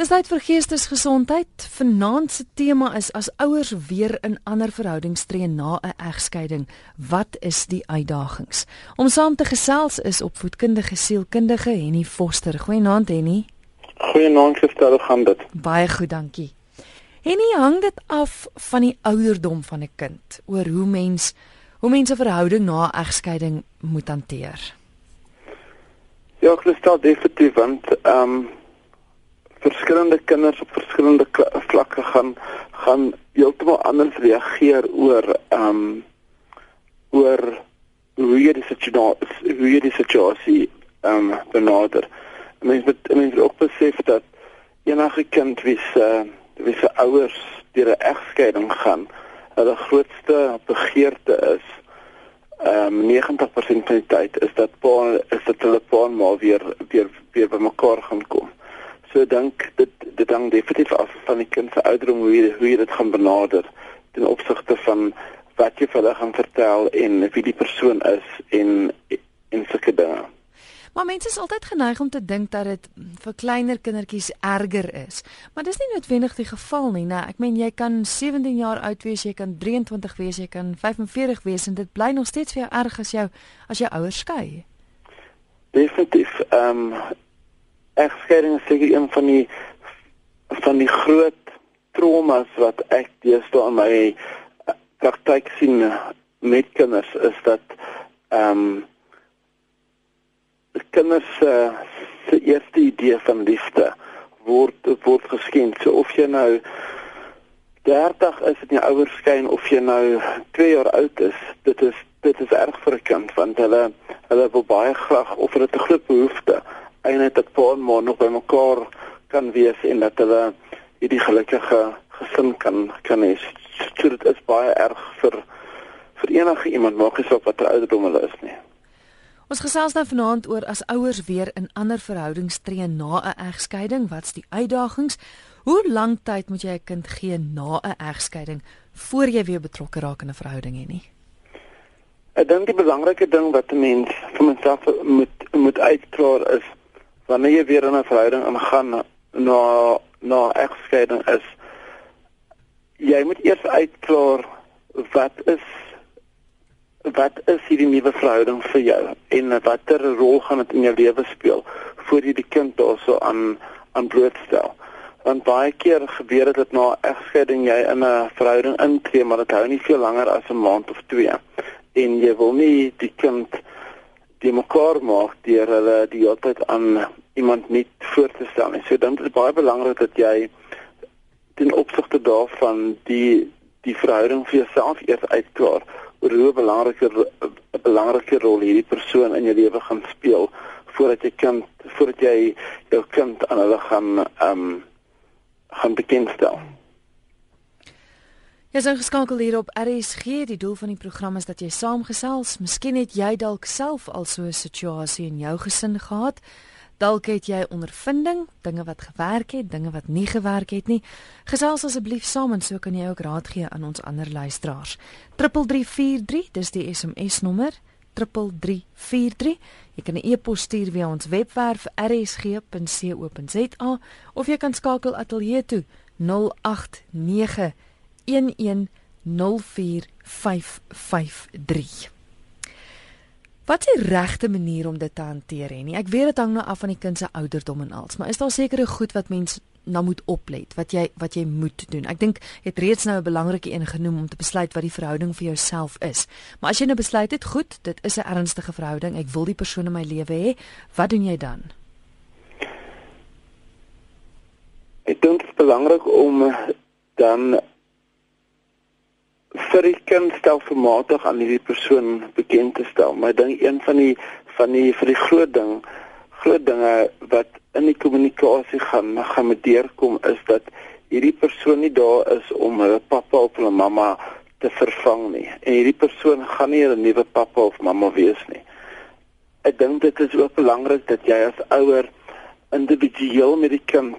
Dis tyd vir geestesgesondheid. Vanaand se tema is as ouers weer in ander verhoudings tree na 'n egskeiding, wat is die uitdagings? Om saam te gesels is opvoedkundige sielkundige Henny Foster. Goeienaand Henny. Goeienaand gestel gaan dit. Baie goed, dankie. Henny, hang dit af van die ouderdom van 'n kind oor hoe mens hoe mense verhouding na 'n egskeiding moet hanteer. Ja, ek stel definitief want ehm um, verskillende kinders op verskillende vlakke gaan gaan heeltemal anders reageer oor ehm um, oor hoe jy die situasie hoe jy die situasie ehm um, benader. Mens moet mens ook besef dat enige kind wie se wie se ouers deur 'n egskeiding gaan, hulle grootste begeerte is ehm um, 90% van die tyd is dat pa is dat hulle pa maar weer weer weer bymekaar gaan kom. So dink dit dit hang definitief af van die kind se ouderdom hoe jy hoe jy dit gaan benader ten opsigte van wat jy vir hulle gaan vertel en wie die persoon is en en sulke dinge. Maar mense is altyd geneig om te dink dat dit vir kleiner kindertjies erger is. Maar dis nie noodwendig die geval nie, né? Ek meen jy kan 17 jaar oud wees, jy kan 23 wees, jy kan 45 wees en dit bly nog steeds vir jou erg as jou as jou ouers skei. Definitief. Ehm um, egskeiding is seker een van die van die groot traumas wat ek deesdae in my eh, praktyk sien met kinders is dat ehm um, kinders se se eerste idee van liefde word word geskend. So of jy nou 30 is en jou ouers skyn of jy nou 2 jaar oud is, dit is dit is erg vir 'n kind want hulle hulle wil baie graag of hulle 'n groot behoefte eintlik dat pa en ma nog by mekaar kan wees en dat hulle hierdie gelukkige gesin kan kan hê. So dit is baie erg vir vir enige iemand maak nie saak watter ouderdom hulle is nie. Ons gesels nou vanaand oor as ouers weer in ander verhoudings tree na 'n egskeiding, wat's die uitdagings? Hoe lank tyd moet jy 'n kind gee na 'n egskeiding voor jy weer betrokke raak in 'n verhouding hê nie? Ek dink die belangrike ding wat 'n mens vir homself moet moet uitklaar is wanneer jy weer in 'n verhouding ingaan na na egskeiding is jy moet eers uitklaar wat is wat is hierdie nuwe verhouding vir jou en watter rol gaan dit in jou lewe speel voor jy die kind daarso aan aan blootstel. Want baie keer gebeur dit na egskeiding jy in 'n verhouding intree maar dit hou nie veel langer as 'n maand of twee. En jy wil nie die kind die mekaar maak deur hulle die hele tyd aan iemand nie voor te stel nie. So dan is baie belangrik dat jy ten opsigte daarvan die die verhouding vir jouself eers uitklaar oor hoe belangrike 'n belangrike rol hierdie persoon in jou lewe gaan speel voordat jy kind voordat jy jou kind aan hulle gaan ehm um, gaan bekendstel. Jy is ingeskakel hier op RSG. Die doel van die program is dat jy saamgesels. Miskien het jy dalk self al so 'n situasie in jou gesin gehad. Dalk het jy ondervinding, dinge wat gewerk het, dinge wat nie gewerk het nie. Gesels asseblief saam en so kan jy ook raad gee aan ons ander luisteraars. 3343, dis die SMS nommer. 3343. Jy kan 'n e-pos stuur via ons webwerf rsg.co.za of jy kan skakel ateljee toe 089 0891104553. Wat is die regte manier om dit te hanteer hè? Ek weet dit hang nou af van die kind se ouderdom en alles, maar is daar sekere goed wat mens nou moet oplet, wat jy wat jy moet doen? Ek dink jy het reeds nou 'n belangrike een genoem om te besluit wat die verhouding vir jouself is. Maar as jy nou besluit het, goed, dit is 'n ernstige verhouding, ek wil die persoon in my lewe hê, wat doen jy dan? Ek dink dit is belangrik om dan vir die kind stelselmatig aan hierdie persoon bekend te stel. Maar ek dink een van die van die vir die groot ding groot dinge wat in die kommunikasie gaan gaan met deurkom is dat hierdie persoon nie daar is om hulle pappa of hulle mamma te vervang nie. En hierdie persoon gaan nie 'n nuwe pappa of mamma wees nie. Ek dink dit is ook belangrik dat jy as ouer individueel met die kind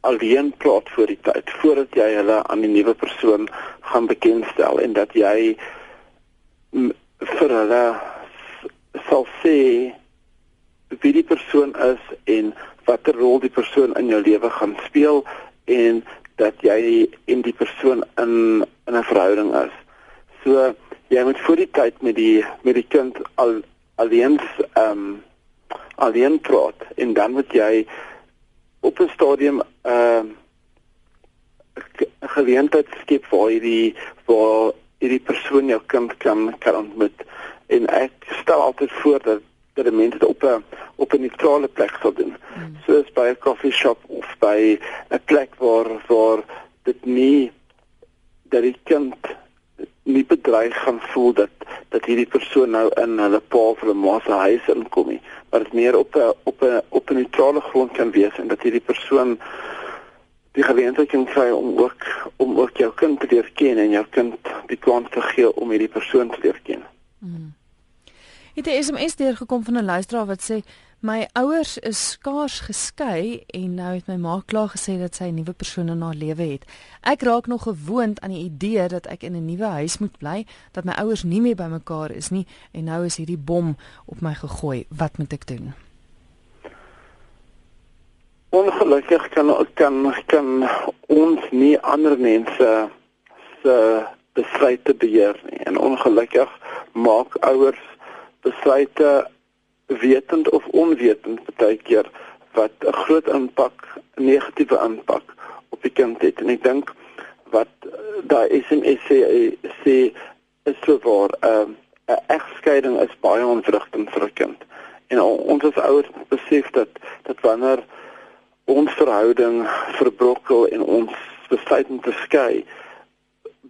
alleen praat voor die tyd voordat jy hulle aan die nuwe persoon gaan bekendstel en dat jy vir hulle sal sê wie die persoon is en watter rol die persoon in jou lewe gaan speel en dat jy in die persoon in in 'n verhouding is. So jy moet voor die tyd met die met die kind al alleen ehm um, alleen praat en dan moet jy op 'n stadium ehm uh, 'n geleentheid skep waar jy die waar hierdie persoon jou kind kan kan ontmoet en ek stel altyd voor dat dat die mense op 'n op 'n neutrale plek sal doen. Mm. Soos by 'n koffie shop of by 'n plek waar waar dit nie dat die kind nie bedreig gaan voel dat dat hierdie persoon nou in hulle pa of hulle ma se huis inkom nie, maar dit meer op 'n op 'n op 'n neutrale grond kan wees en dat hierdie persoon die geleentheid kan kry om ook om ook jou kind te leer ken en jou kind die kans te gee om hierdie persoon te leer ken. Mm. Het 'n SMS deurgekom van 'n luisteraar wat sê my ouers is skaars geskei en nou het my ma klaar gesê dat sy 'n nuwe persoon in haar lewe het. Ek raak nog gewoond aan die idee dat ek in 'n nuwe huis moet bly, dat my ouers nie meer bymekaar is nie en nou is hierdie bom op my gegooi. Wat moet ek doen? Ongelukkig kan kan kan ons nie ander mense se besluite beheer nie. En ongelukkig maak ouers besluite wetend of onwetend baie keer wat 'n groot impak, negatiewe impak op die kind het. En ek dink wat daai SMS sê, sê is so waar 'n uh, 'n egskeiding is baie onvrugtend vir 'n kind. En ons as ouers besef dat dat wanneer ons verhouding verbrokkel en ons besluit om te skei,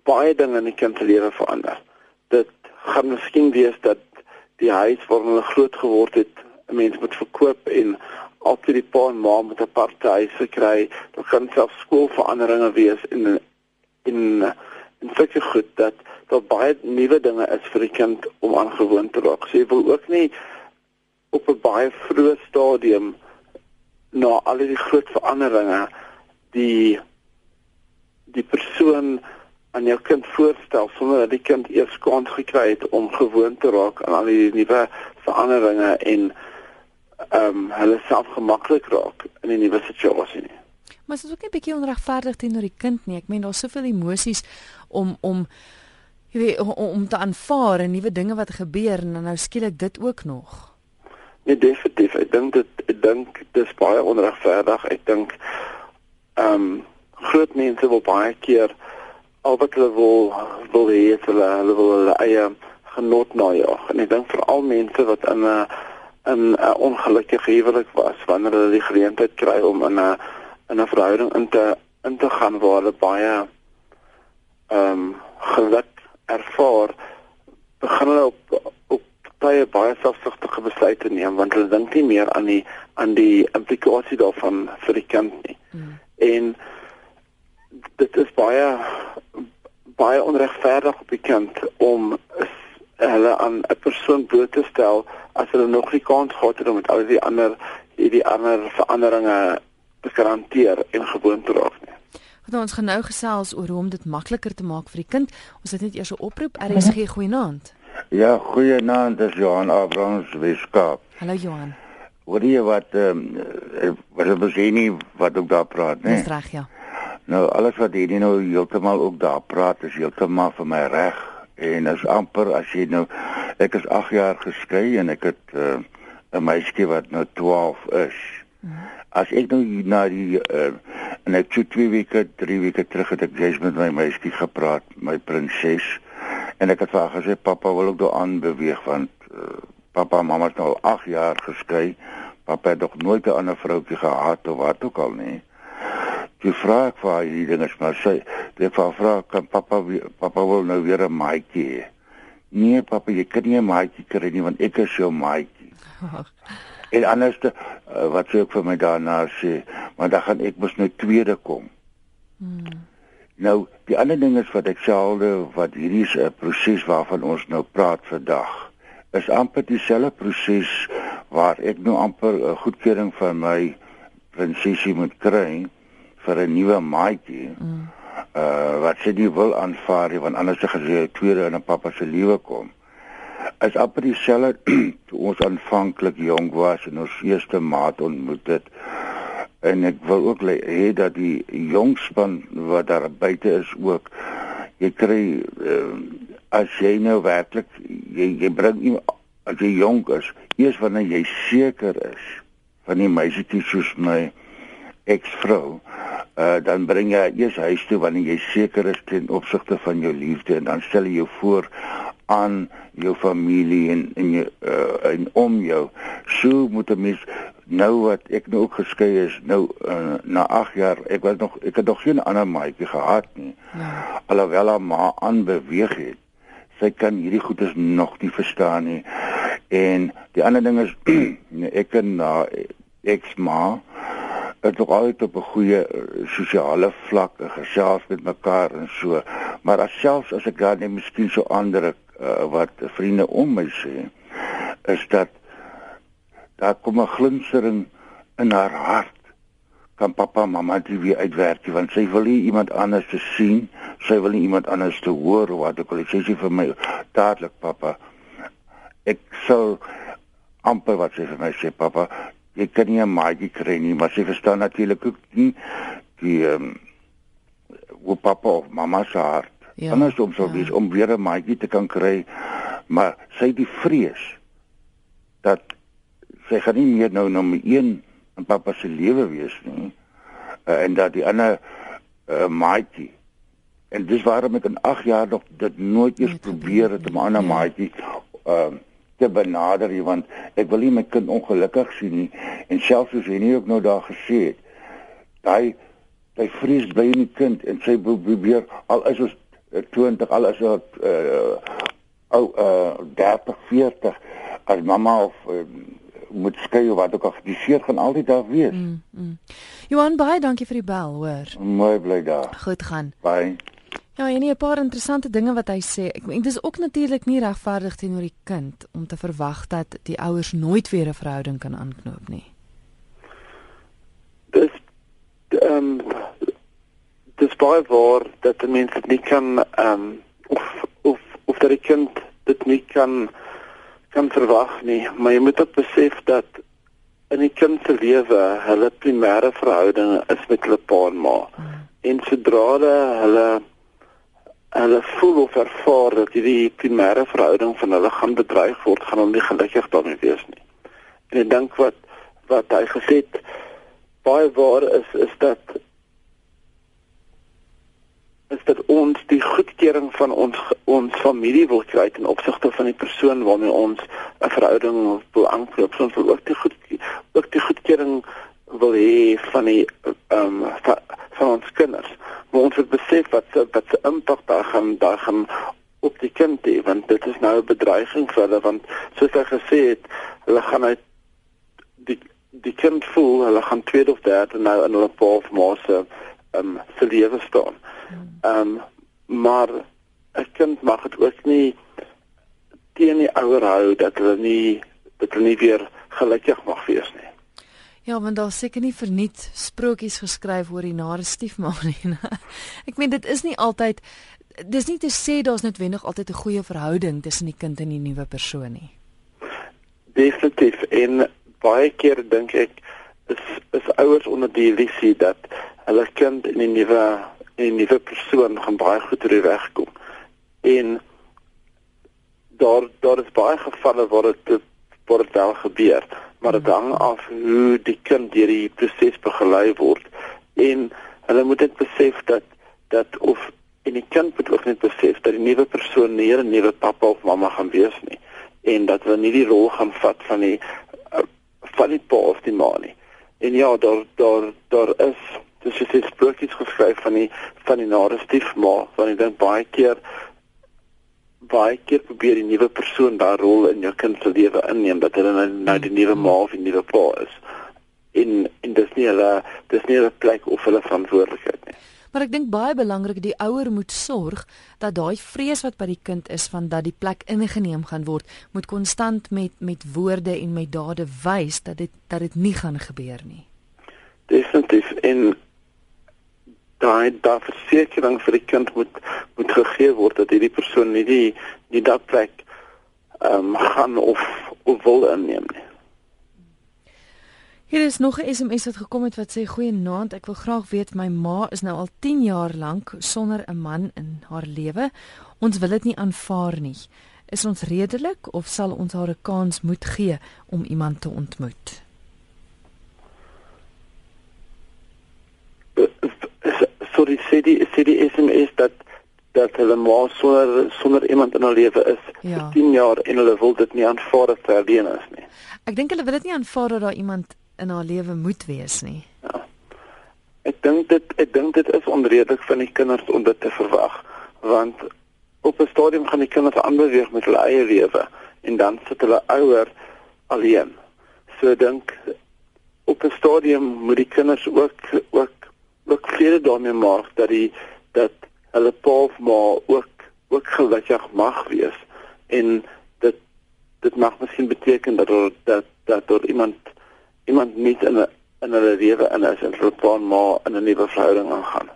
baie dinge in die kind se lewe verander. Dit gaan miskien wees dat die huis waar hulle groot geword het, 'n mens moet verkoop en altyd die pa en ma met 'n aparte huis gekry. Daar kan selfs skoolveranderinge wees in in in sulke goed dat daar baie nuwe dinge is vir die kind om aangewoon te raak. So jy wil ook nie op 'n baie vroeë stadium na al die groot veranderinge die die persoon aan jou kind voorstel sonder dat die kind eers kans gekry het om gewoon te raak aan al die nuwe veranderinge en ehm um, hulle self gemaklik raak in 'n nuwe situasie nie. Maar dit is ook 'n bietjie onregverdig teenoor die kind nie. Ek meen daar's soveel emosies om om jy weet om, om te aanvaar en nuwe dinge wat gebeur en nou skielik dit ook nog. Nee, definitief. Ek dink dit ek dink dis baie onregverdig. Ek dink ehm um, groot mense wil baie keer al wat hulle wil wil hê is hulle hulle wil hulle eie genot najag en ek dink veral mense wat in 'n in 'n ongelukkige huwelik was wanneer hulle die geleentheid kry om in 'n in 'n verhouding in te in te gaan waar hulle baie ehm um, geluk ervaar begin hulle op op baie selfsugtige besluite neem want hulle dink nie meer aan die aan die implikasie daarvan vir die kind nie mm. en dit is baie baie onregverdig op die kant om hulle aan 'n persoon bloot te stel as hulle nog nie kans gehad het om met al die ander hierdie ander veranderinge te garandeer en gewoon te raak nie. Wat ons gaan nou gesels oor hoe om dit makliker te maak vir die kind. Ons het net eers 'n oproep. RSG goeienaand. Ja, goeienaand. Dis Johan Abrams Weskaap. Hallo Johan. Hoor jy wat ehm um, wat hulle sê nie wat ook daar praat, nee? Dis reg, ja. Nou alles wat hierdie nou heeltemal ook daar praat is heeltemal vir my reg en is amper as jy nou ek is 8 jaar geskei en ek het uh, 'n meisie wat nou 12 is. As ek nou na die uh, en ek het twee weke, drie weke terug het ek jy's met my meisie gepraat, my prinses en ek het vir haar gesê pappa wil ook daaraan beweeg want uh, pappa en mamma is nou 8 jaar geskei. Pappa het nog nooit 'n ander vroutjie gehad of wat ook al nie. Toe vra ek vir haar hierdie dinge, maar sy het vir vra kan pappa pappa wil nou weer 'n maatjie hê. Nee, pappa, jy kan nie 'n maatjie kry nie want ek is jou maatjie. en anders te, uh, wat sê ek vir my daarna sê, maar dan gaan ek mos nou tweede kom. Hmm. Nou, die ander ding is wat ek selde wat hierdie is 'n proses waarvan ons nou praat vandag. Is amper dieselfde proses waar ek nou amper 'n goedkeuring van my prinsesie moet kry vir 'n nuwe maatjie. Mm. Uh wat sy nie wil aanvaar nie want anders sy gesê tweede in 'n pappa se lewe kom. as amper dieselfde toe ons aanvanklik jonk was en ons eerste maat ontmoet het. En ek wil ook hê dat die jong span wat daar buite is ook jy kry uh, as jy nou werklik jy jy bring as jy jonk is, eers wanneer jy seker is van die meisietjie soos my eksvrou, uh, dan bring jy eers huis toe wanneer jy seker is ten opsigte van jou liefde en dan stel jy jou voor aan jou familie en en jou uh, en om jou. So moet 'n mens nou wat ek nou ook geskei is nou uh, na 8 jaar, ek was nog ek het nog geen ander maatjie gehad nie. Ja. Alhoewel haar ma aanbeweeg het sy kan hierdie goedes nog nie verstaan nie. En die ander ding is ek en na uh, eksma het nog altyd op 'n goeie uh, sosiale vlak gesels met mekaar en so. Maar as selfs as ek dan net miskien so ander uh, wat vriende om my sê, is dat daar kom 'n glinstering in haar hart kan pappa mamma dit weer uitwerk want sy wil nie iemand anders te sien sy wil nie iemand anders te hoor wat ek al sê sy vir my dadelik pappa ek sou amper wat sy vir my sê pappa jy kan nie 'n maatjie kry nie maar sy verstaan natuurlik ook nie die ehm um, hoe pappa of mamma se hart ja, anders om sou ja. wees om weer 'n maatjie te kan kry maar sy die vrees sy gaan nie meer nou nommer 1 in pappa se lewe wees nie. Uh, en dat die ander uh, maatjie en dis waarom ek in 8 jaar nog dit nooit eens probeer het om 'n ander ja. maatjie uh, te benader nie want ek wil nie my kind ongelukkig sien nie. En selfs as hy nie ook nou daar gesê het daai hy vrees by 'n kind en sy probeer al is ons 20 al is dit uh, ou uh, 30 40 as mamma of uh, moet skei of wat ook al die seer gaan altyd daar wees. Mm, mm. Johan baie dankie vir die bel, hoor. Mooi bly daar. Goed gaan. Bye. Ja, en 'n paar interessante dinge wat hy sê. Ek meen dit is ook natuurlik nie regverdig teenoor die kind om te verwag dat die ouers nooit weer 'n verhouding kan aanknoop nie. Dis ehm um, dis baie waar dat 'n mens dit nie kan ehm um, of of of dat die kind dit nie kan kan verwag nie, maar jy moet ook besef dat in die kind se lewe hulle primêre verhouding is met hulle pa en ma. Mm. En sodra hulle hulle voel of ervaar dat hierdie primêre verhouding van hulle gaan bedreig word, gaan hulle nie gelukkig daarmee wees nie. En ek dink wat wat hy gesê het baie waar is is dat is dat ons die goedkeuring van ons ons familie wil kry ten opsigte van die persoon waarmee ons 'n verhouding wil aanknoop. Ons wil ook die goed ook die goedkeuring wil hê van die ehm um, van, van ons kinders. Maar ons moet besef wat wat se impak daar gaan daar gaan op die kind hê want dit is nou 'n bedreiging vir hulle want soos ek gesê het, hulle gaan uit die die kind voel hulle gaan tweede of derde nou in hulle pa of ma se um, se lewe staan. Ehm um, maar 'n kind mag dit ook nie teen die ouer hou dat hulle nie dat hulle nie weer gelukkig mag wees nie. Ja, want daar seker nie verniet sprokies geskryf oor die nare stiefma nie. Ek meen dit is nie altyd dis nie te sê daar's noodwendig altyd 'n goeie verhouding tussen die kind en die nuwe persoon nie. Definitief en baie keer dink ek is is ouers onder die illusie dat hulle kind in 'n nuwe 'n nuwe persoon gaan baie goed oor die weg kom. En daar daar is baie gevalle waar dit waar dit wel gebeur, maar dit hang af hoe die kind deur die proses begelei word. En hulle moet dit besef dat dat of en die kind moet ook net besef dat die nuwe persoon nie 'n nuwe pappa of mamma gaan wees nie en dat hulle nie die rol gaan vat van die uh, van die pa of die ma nie. En ja, daar daar daar is dis is dit sprokies geskryf van die van die nare stiefma want ek dink baie keer baie keer probeer die nuwe persoon daai rol in jou kind se lewe inneem dat hulle nou, nou die nuwe ma of die nuwe pa is. In in dis nie hulle dis nie 'n plek of hulle verantwoordelikheid nie Maar ek dink baie belangrik die ouer moet sorg dat daai vrees wat by die kind is van dat die plek ingeneem gaan word, moet konstant met met woorde en met dade wys dat dit dat dit nie gaan gebeur nie. Definitief en daai daai versekering vir die kind moet moet gegee word dat hierdie persoon nie die nie dat plek ehm um, gaan of of wil inneem nie. Hier is nog 'n SMS wat gekom het wat sê goeienaand, ek wil graag weet my ma is nou al 10 jaar lank sonder 'n man in haar lewe. Ons wil dit nie aanvaar nie. Is ons redelik of sal ons haar 'n kans moet gee om iemand te ontmoet? Sorry, sê die sê die SMS dat dat hulle maar sonder sonder iemand in hulle lewe is ja. vir 10 jaar en hulle wil dit nie aanvaar as verdien is nie. Ek dink hulle wil dit nie aanvaar dat daar iemand in haar lewe moet wees nie. Ja. Ek dink dit ek dink dit is onredelik van die kinders om dit te verwag want op 'n stadium gaan die kinders aanbeweeg met hulle eie lewe en dan sit hulle ouer alleen. So dink op 'n stadium moet die kinders ook ook ook vrede daarmee maak dat die dat hulle pa of ma ook ook gelukkig mag wees en dit dit mag miskien beteken dat er, dat dat daar iemand iemand nie in 'n in hulle lewe in is en hulle pa en ma in 'n nuwe verhouding aangaan.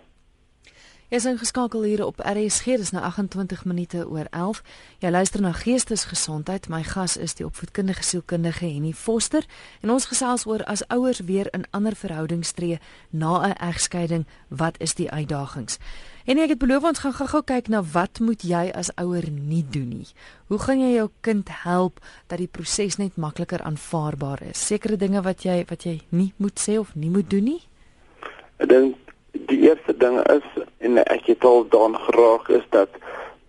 Jy is ingeskakel hier op RSG, dis nou 28 minute oor 11. Jy luister na Geestesgesondheid. My gas is die opvoedkundige sielkundige Henny Foster en ons gesels oor as ouers weer in ander verhoudings tree na 'n egskeiding, wat is die uitdagings? En ek het beloof ons gaan gou-gou kyk na wat moet jy as ouer nie doen nie. Hoe gaan jy jou kind help dat die proses net makliker aanvaarbaar is? Sekere dinge wat jy wat jy nie moet sê of nie moet doen nie? Ek dink die eerste ding is en ek het al daan geraak is dat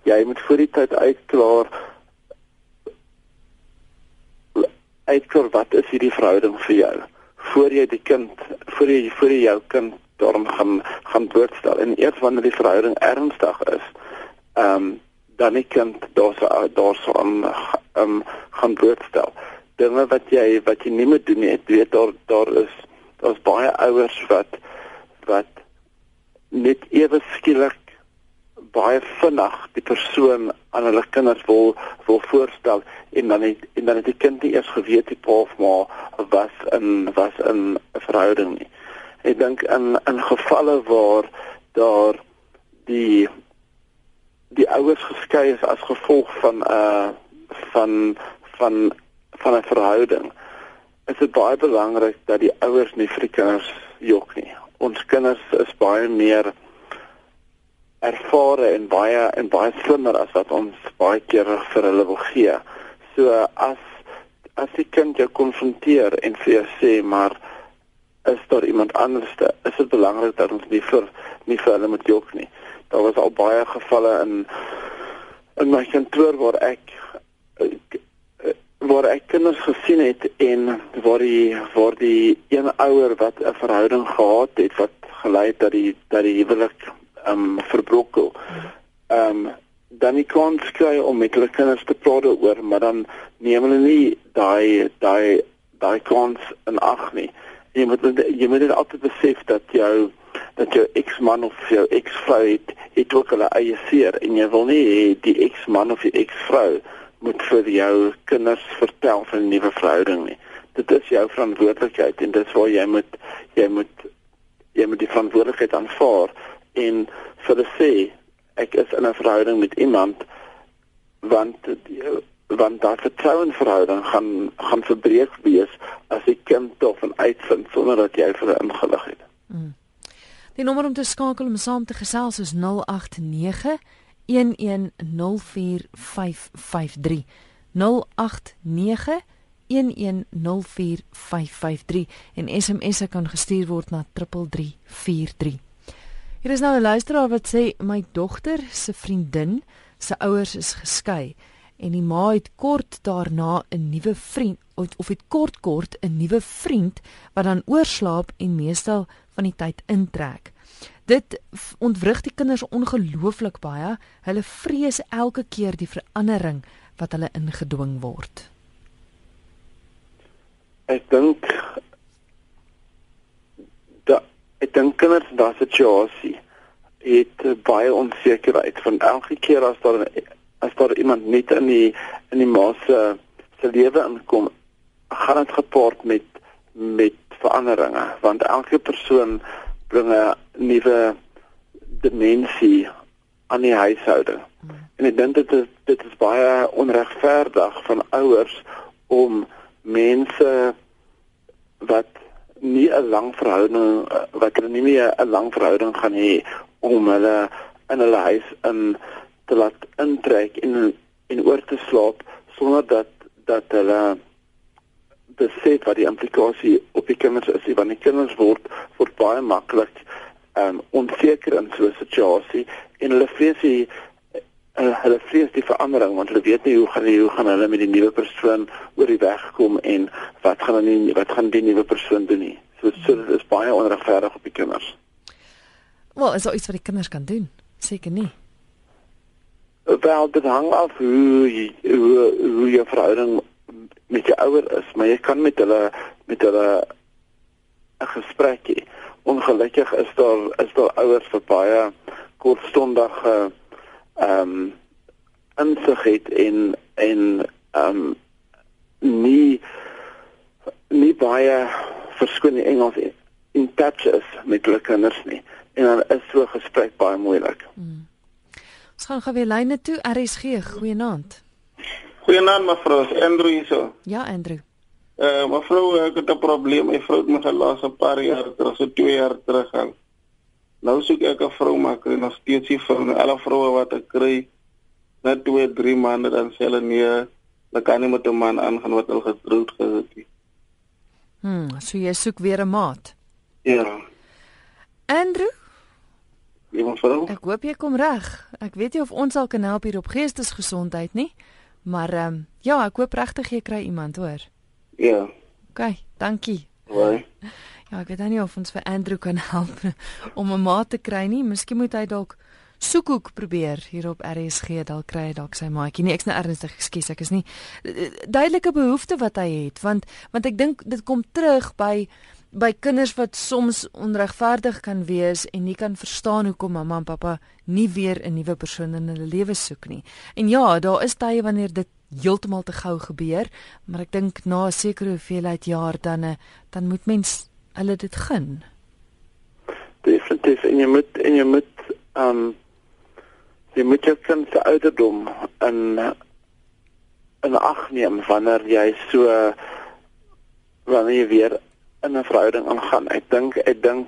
jy moet voor die tyd uitklaar uitklaar wat is hierdie verhouding vir jou voor jy die kind voor jy voor jy jou kind daarom gaan gaan doodstel en eers wanneer die verhouding ernstig is ehm um, dan ek kan daar daar so aan ehm um, gaan doodstel dinge wat jy wat jy nie moet doen nie ek weet daar daar is daar's baie ouers wat wat net ewe skielik baie vinnig die persoon aan hulle kinders wil wil voorstel en dan het en dan het die kind nie eers geweet die pa of ma was in was in 'n verhouding nie ek dink in in gevalle waar daar die die ouers geskei is as gevolg van 'n uh, van van van 'n verhouding is dit baie belangrik dat die ouers nie vir die kinders jok nie. Ons kinders is baie meer ervare en baie en baie slimmer as wat ons baie keer vir hulle wil gee. So as as die kind jou konfronteer en vir jou sê maar is daar iemand anderste is dit belangrik dat ons nie vir nie vir hulle moet jok nie. Daar was al baie gevalle in in my kantoor waar ek waar ek kinders gesien het en waar die waar die een ouer wat 'n verhouding gehad het wat gelei het dat die dat die huwelik ehm um, verbrokel ehm um, dan nie kon skry om met hulle kinders te praat oor maar dan neem hulle nie daai daai daai kans in ag nie jy moet jy moet dit altyd besef dat jou dat jou eksman of jou eksvrou het het ook hulle eie seer en jy wil nie die eksman of die eksvrou moet vir jou kinders vertel van 'n nuwe verhouding nie. Dit is jou verantwoordelikheid en dit is waar jy moet jy moet jy moet die verantwoordelikheid aanvaar en vir hulle sê ek is in 'n verhouding met iemand want die, want daardie vertrouensverhouding gaan gaan verbreek wees as die kind tog van uitvind sonder dat jy vir hom ingelig het. Mm. Die nommer om te skakel om saam te gesels is 089 1104553 089 1104553 en SMS kan gestuur word na 3343. Hier is nou 'n luisteraar wat sê my dogter se vriendin se ouers is geskei en die ma het kort daarna 'n nuwe vriend of het kort kort 'n nuwe vriend wat dan oorslaap en meestal van die tyd intrek. Dit ontwrig die kinders ongelooflik baie. Hulle vrees elke keer die verandering wat hulle ingedwing word. Ek dink dat ek dink kinders in daardie situasie het baie onsekerheid van elke keer as daar as daar iemand net in die in die ma se se lewe inkom, gaan dit gepaard met met veranderinge want elke persoon bring 'n nuwe dimensie aan die huishouding. En ek dink dit is dit is baie onregverdig van ouers om mense wat nie 'n lang verhouding wat hulle nie meer 'n lang verhouding gaan hê om hulle in hulle huis in te laat intrek en en oor te slaap sonder dat dat hulle besef wat die implikasie op die kinders is. Want die kinders word word baie maklik um onseker in so 'n situasie en hulle vrees die uh, hulle vrees die verandering want hulle weet nie hoe gaan hoe gaan hulle met die nuwe persoon oor die weg kom en wat gaan hulle wat gaan die nuwe persoon doen nie. So so dit is baie onregverdig op die kinders. Wel, is daar iets wat die kinders kan doen? Seker nie. Wel, dit hang af hoe jy, hoe hoe jou verhouding met jou ouer is, maar jy kan met hulle met hulle 'n gesprek hê. Ongelukkig is daar is daar ouers wat baie kortstondige ehm um, insig het en en ehm um, nie nie baie verskoon die Engels in touch is met hulle kinders nie. En dan is so 'n gesprek baie moeilik. Hmm. Ons gaan gou weer lyne toe. RSG, goeienaand. Goeienaand mevrou, Andrew hierso. Ja, Andrew. Eh uh, mevrou, ek het 'n probleem. My vrou het my gelos 'n paar jaar terug, so 2 jaar terug al. Nou soek ek 'n vrou maar kry nog steeds nie vir alle vroue wat ek kry. Net 2, 3 maande dan sê hulle nee, hulle kan nie met 'n man aangaan wat al getroud gesit het. Hm, so jy soek weer 'n maat. Ja. Andrew, Ja, mevrou. Ek hoop jy kom reg. Ek weet nie of ons al kan help hier op geestesgesondheid nie, maar ehm um, ja, ek hoop regtig jy kry iemand, hoor. Ja. OK, dankie. Hoi. Ja, ek weet nie of ons vir Andrew kan help om 'n maat te kry nie. Miskien moet hy dalk soekhoek probeer hier op RSG, dalk kry hy dalk sy maatjie. Nee, ek's nou ernstig, ekskuus, ek is nie duidelike behoefte wat hy het, want want ek dink dit kom terug by by kinders wat soms onregverdig kan wees en nie kan verstaan hoekom mamma en pappa nie weer 'n nuwe persoon in hulle lewe soek nie. En ja, daar is tye wanneer dit heeltemal te gou gebeur, maar ek dink na 'n sekere hoeveelheid jaar dan eh, dan moet mens hulle dit gun. Definitief en jy moet en jy moet um jy moet jou kind se ouderdom in in ag neem wanneer jy so wanneer jy weer in 'n verhouding aangaan. Ek dink ek dink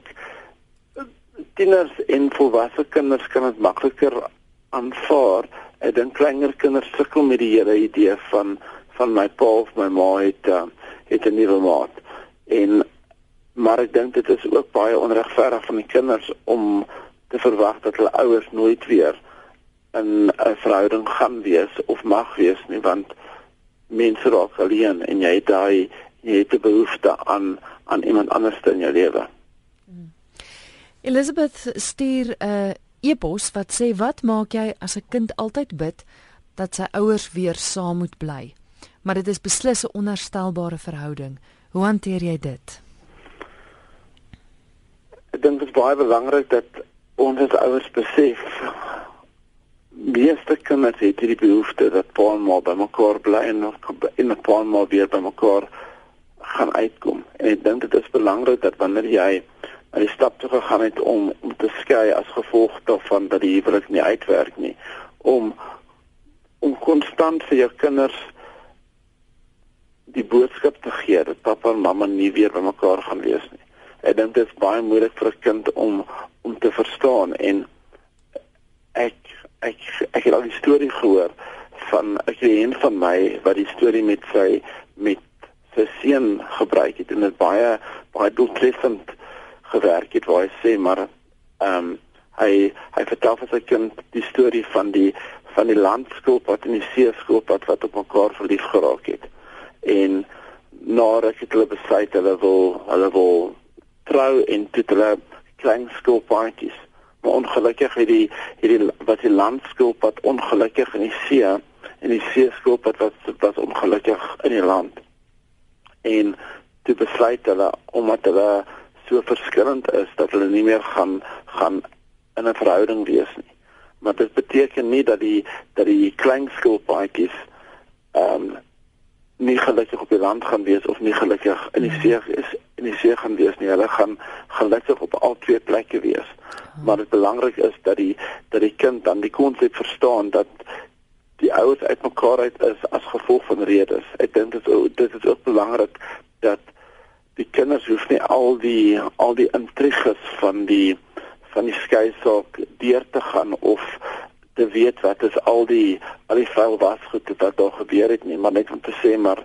tieners en volwasse kinders kan dit makliker aanvaar. Ek dink kleiner kinders sukkel met die hele idee van van my pa of my ma het uh, het 'n nuwe maat. En maar ek dink dit is ook baie onregverdig van die kinders om te verwag dat hulle ouers nooit weer in 'n verhouding gaan wees of mag wees nie want mense raak alleen en jy het daai jy het 'n behoefte aan aan iemand anders in jou lewe. Hmm. Elizabeth stuur 'n uh, e-pos wat sê wat maak jy as 'n kind altyd bid dat sy ouers weer saam moet bly? Maar dit is beslis 'n onherstelbare verhouding. Hoe hanteer jy dit? Ek dink dit is baie belangrik dat ons as ouers besef meeste kinders het hierdie behoefte dat pa en ma by mekaar bly en nog in 'n paar maal weer by mekaar gaan uitkom. En ek dink dit is belangrik dat wanneer jy die stap toe gegaan het om om te skei as gevolg daarvan dat die huwelik nie uitwerk nie, om om konstant vir jou kinders die boodskap te gee dat pappa en mamma nie weer by mekaar gaan wees nie. Ek dink dit is baie moeilik vir 'n kind om om te verstaan en ek ek ek het al die storie gehoor van 'n kliënt van my wat die storie met sy met sy seun gebruik het en dit baie baie doeltreffend gewerk het waar hy sê maar ehm um, hy hy vertel vir sy kind die storie van die van die landskilpad en die seeskilpad wat op mekaar verlief geraak het. En nadat hulle besluit hulle wil hulle wil trou en dit hulle klein skilpaadjies maar ongelukkig het die hierdie wat die landskilpad ongelukkig in die see en die seeskilpad wat was ongelukkig in die land en toe besluit hulle omdat hulle so verskillend is dat hulle nie meer gaan gaan in 'n verhouding wees nie. Maar dit beteken nie dat die dat die klein skilpaadjies ehm um, nie gelukkig op die land gaan wees of nie gelukkig in die see is in die see gaan wees nie. Hulle gaan gelukkig op al twee plekke wees. Maar dit belangrik is dat die dat die kind dan die konsep verstaan dat die ouers uitmekaar uit is as gevolg van redes. Ek dink dit dit is ook belangrik dat die kinders hoef nie al die al die intriges van die van die skei saak deur te gaan of te weet wat is al die al die vuil was goed wat daar gebeur het nie maar net om te sê maar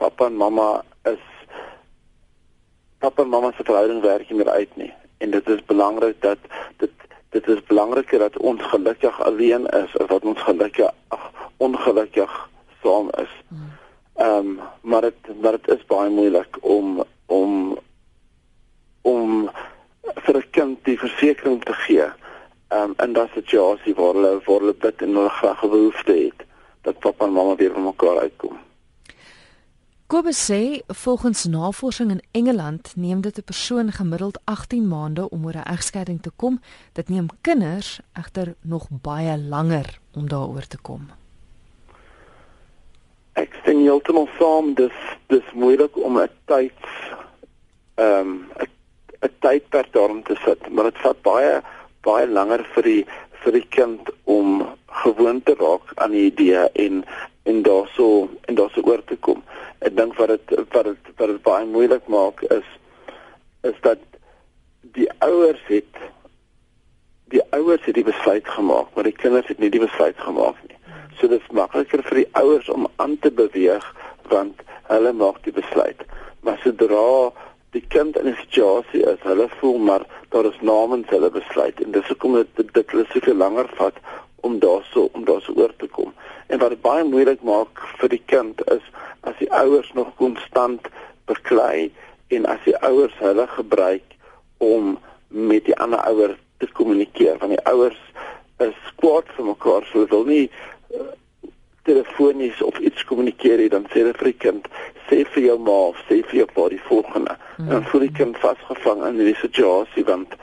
pappa en mamma is pappa en mamma se verhouding werk nie meer uit nie en dit is belangrik dat dit dit is belangriker dat ons gelukkig alleen is as wat ons gelukkig ag ongelukkig saam is. Ehm um, maar dit maar dit is baie moeilik om om om vir 'n kind die versekering te gee um, in daardie situasie waar hulle waar hulle dit en hulle graag behoefte het dat pappa en mamma weer mekaar uitkom. Kobus sê volgens navorsing in Engeland neem dit 'n persoon gemiddeld 18 maande om oor 'n egskeiding te kom. Dit neem kinders egter nog baie langer om daaroor te kom. Ek sien heeltemal saam dis dis moeilik om 'n tyd ehm um, 'n tydperk daarin te sit, maar dit vat baie baie langer vir die vir die kind om gewoon te raak aan die idee en en daarso en daarso oor te kom. Ek dink wat dit wat dit wat dit baie moeilik maak is is dat die ouers het die ouers het die besluit gemaak, maar die kinders het nie die besluit gemaak nie. So dit is makliker vir die ouers om aan te beweeg want hulle maak die besluit. Maar sodra die kind in 'n situasie is, hulle voel maar daar is namens hulle besluit en dis hoekom dit, dit hulle soveel langer vat om daarso om daarso oor te kom. En wat dit baie moeilik maak vir die kind is as die ouers nog konstant beklei en as die ouers hulle gebruik om met die ander ouers te kommunikeer want die ouers is kwaad vir mekaar so wil nie uh, telefonies of iets kommunikeer nie dan sê hulle vir die kind sê vir jou ma of sê vir jou pa die volgende mm. en voel die kind vasgevang in die situasie want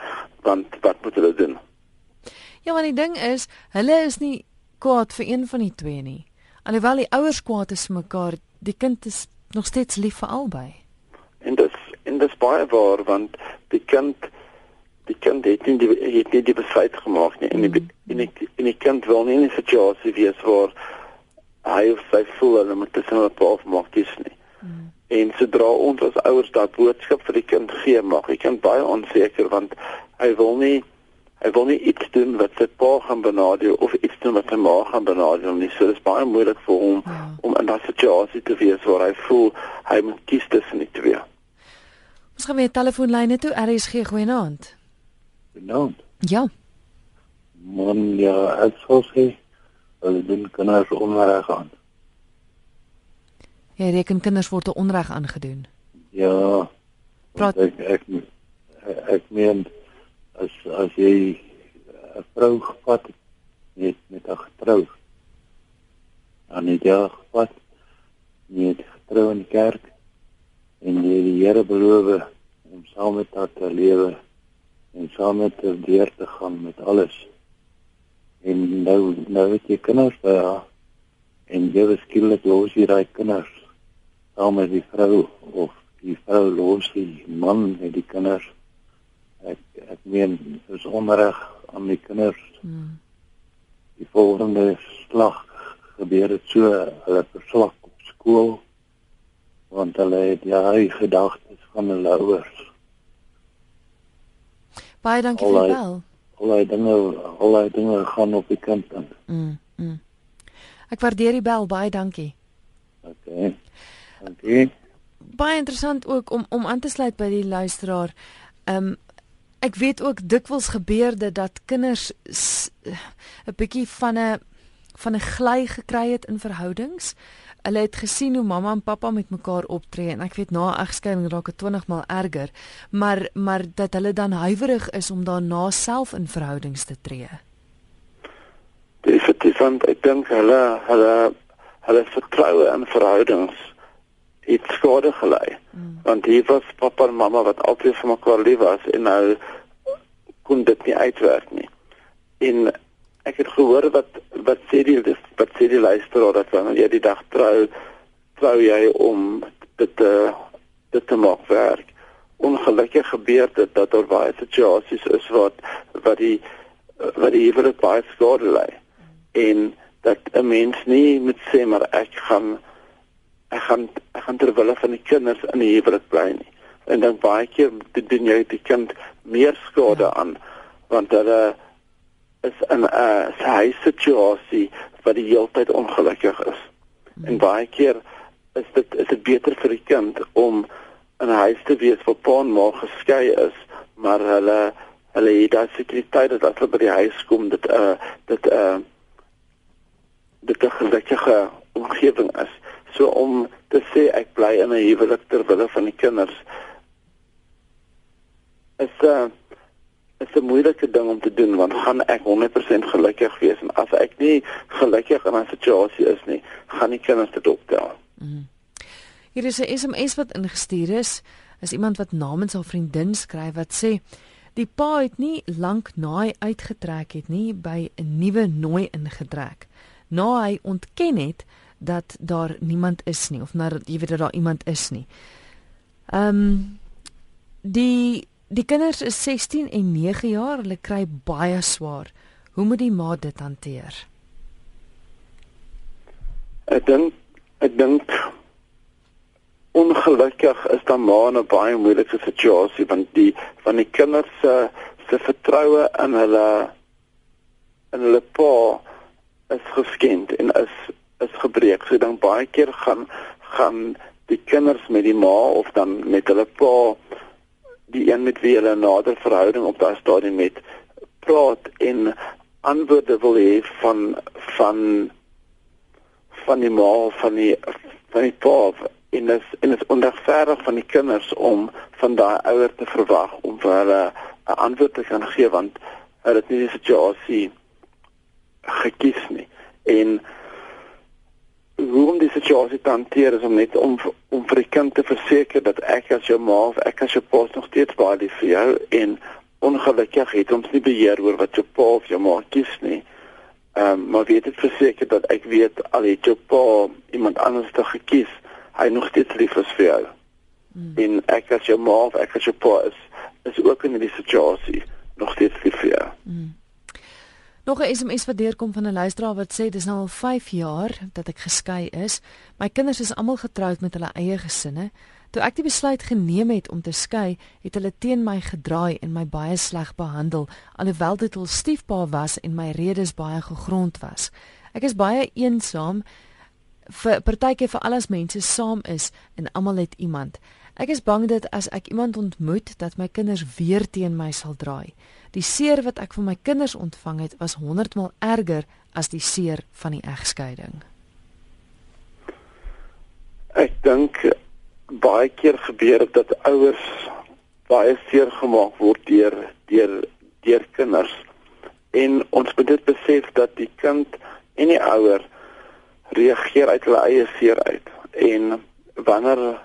want wat moet hulle doen Ja, want die ding is, hulle is nie kwaad vir een van die twee nie. Alhoewel die ouers kwaad is vir mekaar, die kind is nog steeds lief vir albei. En dis en dis baie waar want die kind die kind het nie die het nie die besluit gemaak nie en die mm. en die, en die kind wil nie in 'n situasie wees waar hy of sy voel hulle moet tussen hulle pa of maak kies nie. Mm. En sodra ons as ouers daardie boodskap vir die kind gee, maak die kind baie onseker want hy wil nie hy wil nie iets doen wat sy pa gaan benadeel of iets doen wat sy ma gaan benadeel nie. So dit is baie moeilik vir hom ja. om in daardie situasie te wees waar hy voel hy moet kies tussen die twee. Ons gaan weer telefoonlyne toe. RSG goeienaand. Goeienaand. Ja. Man ja, ek sou sê hulle doen kinders onreg aan. Ja, reken kinders word onreg aangedoen. Ja. Praat ek ek ek meen as as jy 'n vrou gevat het met 'n getrou aan die dag gevat met getrou in die kerk en jy die Here beloof om saam met haar te lewe en saam met haar deur te gaan met alles. En nou nou het jy kinders by haar en jy beskiklik los jy daai kinders saam met die vrou of die vrou los die man met die kinders ek ek meen is onreg aan die kinders. Hmm. Die volgende slag gebeur dit so hulle verslag op skool want hulle het jy gedagtes van hulle ouers. Baie dankie vir wel. Allei dinge, allei dinge gaan op die kind dan. Mm. mm. Ek waardeer die bel, baie dankie. OK. Dankie. Baie interessant ook om om aan te sluit by die luisteraar. Ehm um, Ek weet ook dikwels gebeur dit dat kinders 'n bietjie van 'n van 'n gly gekry het in verhoudings. Hulle het gesien hoe mamma en pappa met mekaar optree en ek weet na egskeiding raak dit 20 maal erger, maar maar dat hulle dan huiwerig is om daarna self in verhoudings te tree. Dit want ek dink hulle hulle hulle vertroue in verhoudings het skade gelei. Mm. Want hier was pappa en mamma wat altyd vir mekaar lief was en nou kon dit nie uitwerk nie. En ek het gehoor wat wat sê die wat sê die luisteraar dat wanneer jy die dag trou, trou jy om dit te dit te maak werk. Ongelukkig gebeur dit dat daar baie situasies is wat wat die wat die huwelik baie skade lei. En dat 'n mens nie moet sê maar ek gaan ek gaan ek gaan terwyl van die kinders in die huwelik bly nie. En dan baie keer doen jy die kind meer skade ja. aan want hulle is in 'n uh, sy situasie wat die heeltyd ongelukkig is. Hmm. En baie keer is dit is dit beter vir die kind om in 'n huis te wees waar pa en ma geskei is, maar hulle hulle het daai sekuriteit dat as hulle by die huis kom dit 'n uh, dit 'n uh, dit 'n gelukkige omgewing is. So om te sê ek bly in 'n huwelik ter wille van die kinders is 'n uh, is 'n moeilike ding om te doen want gaan ek 100% gelukkig wees en as ek nie gelukkig in 'n situasie is nie, gaan die kinders dit optel. Mm. Hier is 'n SMS wat ingestuur is, is iemand wat namens haar vriendin skryf wat sê die pa het nie lank naai uitgetrek het nie by 'n nuwe nooi ingedrek. Na hy ontken het dat daar niemand is nie of nadat jy weet dat daar iemand is nie. Ehm um, die Die kinders is 16 en 9 jaar, hulle kry baie swaar. Hoe moet die ma dit hanteer? Ek dink ek dink ongelukkig is dan maar 'n baie moeilike situasie want die van die kinders se se vertroue in hulle in hulle pa is geskend en is is gebreek. So dan baie keer gaan gaan die kinders met die ma of dan met hulle pa die een met wie hulle 'n nader verhouding op daardie stadium met praat en antwoorde wil hê van van van die ma van die van die pa en dit en dit onregverdig van die kinders om van daai ouer te verwag om vir hulle 'n antwoord te kan gee want hulle het nie die situasie gekies nie en hoe om die situasie te hanteer is om net om om vir die kind te verseker dat ek as jou ma of ek as jou pa nog steeds baie lief vir jou en ongelukkig het ons nie beheer oor wat jou pa of jou ma kies nie. Ehm um, maar weet dit verseker dat ek weet al het jou pa iemand anders te gekies, hy nog steeds lief is vir jou. Hmm. En ek as jou ma of ek as jou pa is is ook in die situasie nog steeds lief vir jou. Hmm. Nog 'n SMS wat deurkom van 'n luisteraar wat sê dis nou al 5 jaar dat ek geskei is. My kinders is almal getroud met hulle eie gesinne. Toe ek die besluit geneem het om te skei, het hulle teen my gedraai en my baie sleg behandel, alhoewel dit hul stiefpa was en my redes baie gegrond was. Ek is baie eensaam vir partykeer vir alles mense saam is en almal het iemand. Ek is bang dat as ek iemand ontmoet dat my kinders weer teen my sal draai. Die seer wat ek van my kinders ontvang het, was 100 maal erger as die seer van die egskeiding. Ek dink baie keer gebeur dit dat ouers baie seer gemaak word deur deur deur kinders. En ons moet dit besef dat die kind en die ouer reageer uit hulle eie seer uit. En wanneer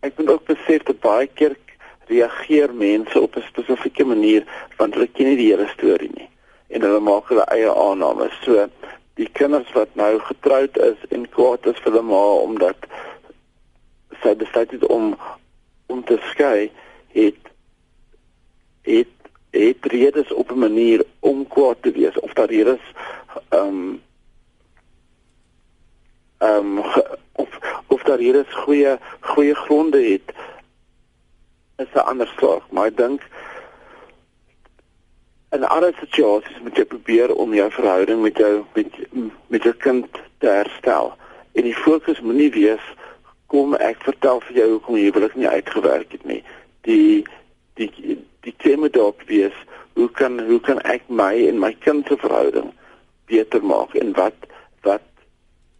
ek moet ook besef dat baie keer reageer mense op 'n spesifieke manier want hulle ken nie die hele storie nie en hulle maak hulle eie aannames. So die kinders wat nou getroud is en kwaad is vir hulle ma omdat sy besluit het om om te skei het het het redes op 'n manier om kwaad te wees of daar redes ehm um, ehm um, of of daar redes goeie goeie gronde het is 'n ander saak, maar ek dink in alle situasies moet jy probeer om jou verhouding met jou met met jou kind te herstel. En die fokus moenie wees kom ek vertel vir jou hoekom jy huwelik nie uitgewerk het nie. Die die die tema daarop wees hoe kan hoe kan ek my en my kind se verhouding beter maak en wat wat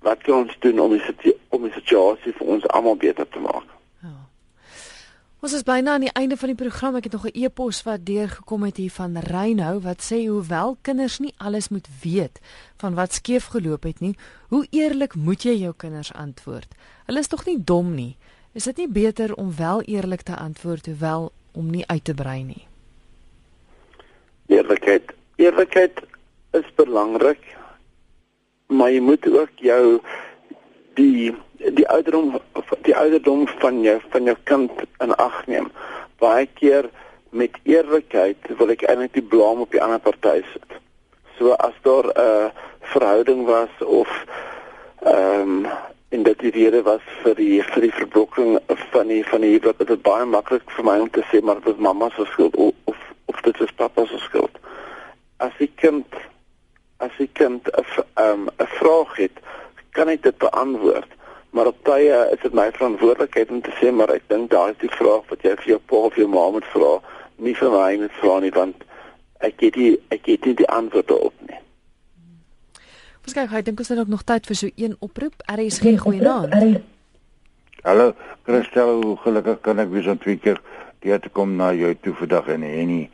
wat kan ons doen om die om die situasie vir ons almal beter te maak? Ons is byna aan die einde van die program. Ek het nog 'n e-pos wat deurgekom het hier van Reynou wat sê hoewel kinders nie alles moet weet van wat skeef geloop het nie, hoe eerlik moet jy jou kinders antwoord? Hulle is tog nie dom nie. Is dit nie beter om wel eerlik te antwoord hoewel om nie uit te brei nie? Eerlikheid. Eerlikheid is belangrik. Maar jy moet ook jou die die ouderdom die ouderdom van jou van jou kind in ag neem. Baie keer met eerlikheid wil ek eintlik die blame op die ander party sit. So as daar 'n uh, verhouding was of ehm um, en dit die rede was vir die vir die verbrokking van die van die huwelik, dit is baie maklik vir my om te sê maar dit was mamma se skuld of, of dit is pappa se skuld. As die kind as die kind 'n ehm 'n vraag het, kan ek dit beantwoord. Maar op tye is dit my verantwoordelikheid om te sê maar ek dink daai is die vraag wat jy vir jou pa of jou ma moet vra, nie vir my moet vra nie want ek het die ek het nie die antwoord op nie. Ons kyk, ek dink ons het ook nog tyd vir so een oproep. RSG goeienaand. Hallo, Christel, hoe gelukkig kan ek wees om twee keer hier te kom na jou toe vandag en Henny.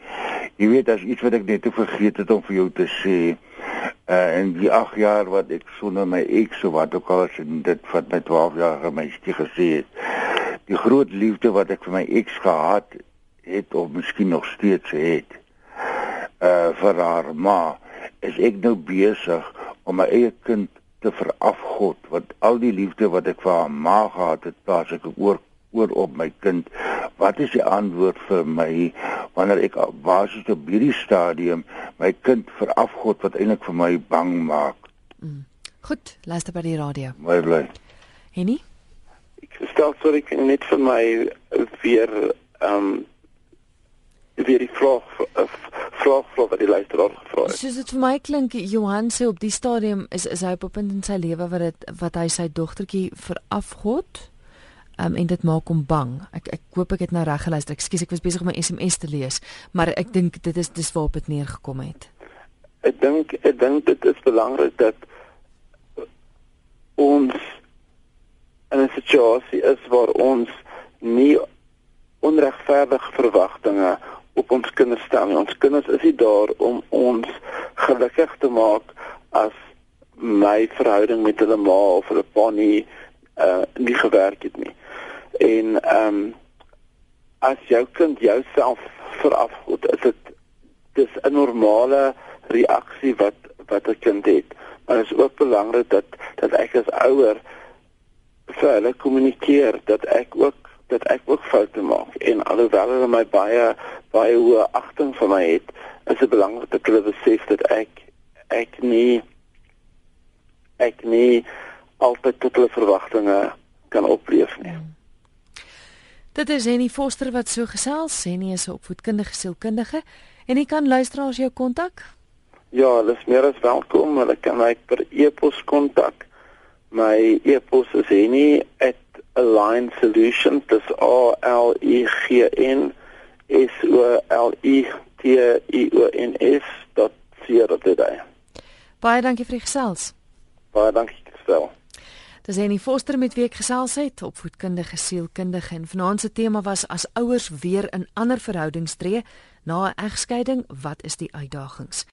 Jy weet as iets wat ek net te vergeet het om vir jou te sê uh, en die 8 jaar wat ek sonder my ex so wat ook al is en dit wat my 12 jaar meisie gesê het die groot liefde wat ek vir my ex gehad het of miskien nog steeds het uh vir haar ma is ek nou besig om my eie kind te verafgod wat al die liefde wat ek vir haar ma gehad het plaas ek oor oor op my kind wat is die antwoord vir my wanneer ek basies op hierdie stadium my kind verafgod wat eintlik vir my bang maak. Mm. Goed, luister by die radio. Mooi bly. Henny? Ek stel sorry ek net vir my weer ehm um, weer die vraag vraag vraag wat die luisteraar gevra het. Soos dit vir my klink Johan sê op die stadium is is hy op 'n punt in sy lewe wat dit wat hy sy dogtertjie verafgod um, en dit maak hom bang. Ek ek hoop ek het nou reg geluister. Ekskuus, ek was besig om my SMS te lees, maar ek dink dit is dis waarop dit neergekom het. Ek dink ek dink dit is belangrik dat ons in 'n situasie is waar ons nie onregverdige verwagtinge op ons kinders stel nie. Ons kinders is nie daar om ons gelukkig te maak as my verhouding met hulle ma of hulle pa nie uh nie gewerk het nie en ehm um, as jou kind jouself verafgod is dit dis 'n normale reaksie wat wat 'n kind het maar is ook belangrik dat dat ek as ouer vir hulle kommunikeer dat ek ook dat ek ook foute maak en alhoewel hulle my baie baie hoë agting vir my het is dit belangrik dat hulle besef dat ek ek nie ek nie altyd tot hulle verwagtinge kan opleef nie. Mm. Dit is Henny Foster wat so gesels. Henny is 'n opvoedkundige sielkundige en jy kan luisteraars jou kontak? Ja, hulle is meer as welkom. Hulle kan my per e-pos kontak. My e-pos is henny@alignsolutions. Dis A L I G N S O L I T I O N S.co.za. Baie dankie vir die gesels. Baie dankie gestel. Dis Annie Foster met wie ek gesels het, opvoedkundige sielkundige en vanaand se tema was as ouers weer in ander verhoudings tree na 'n egskeiding, wat is die uitdagings?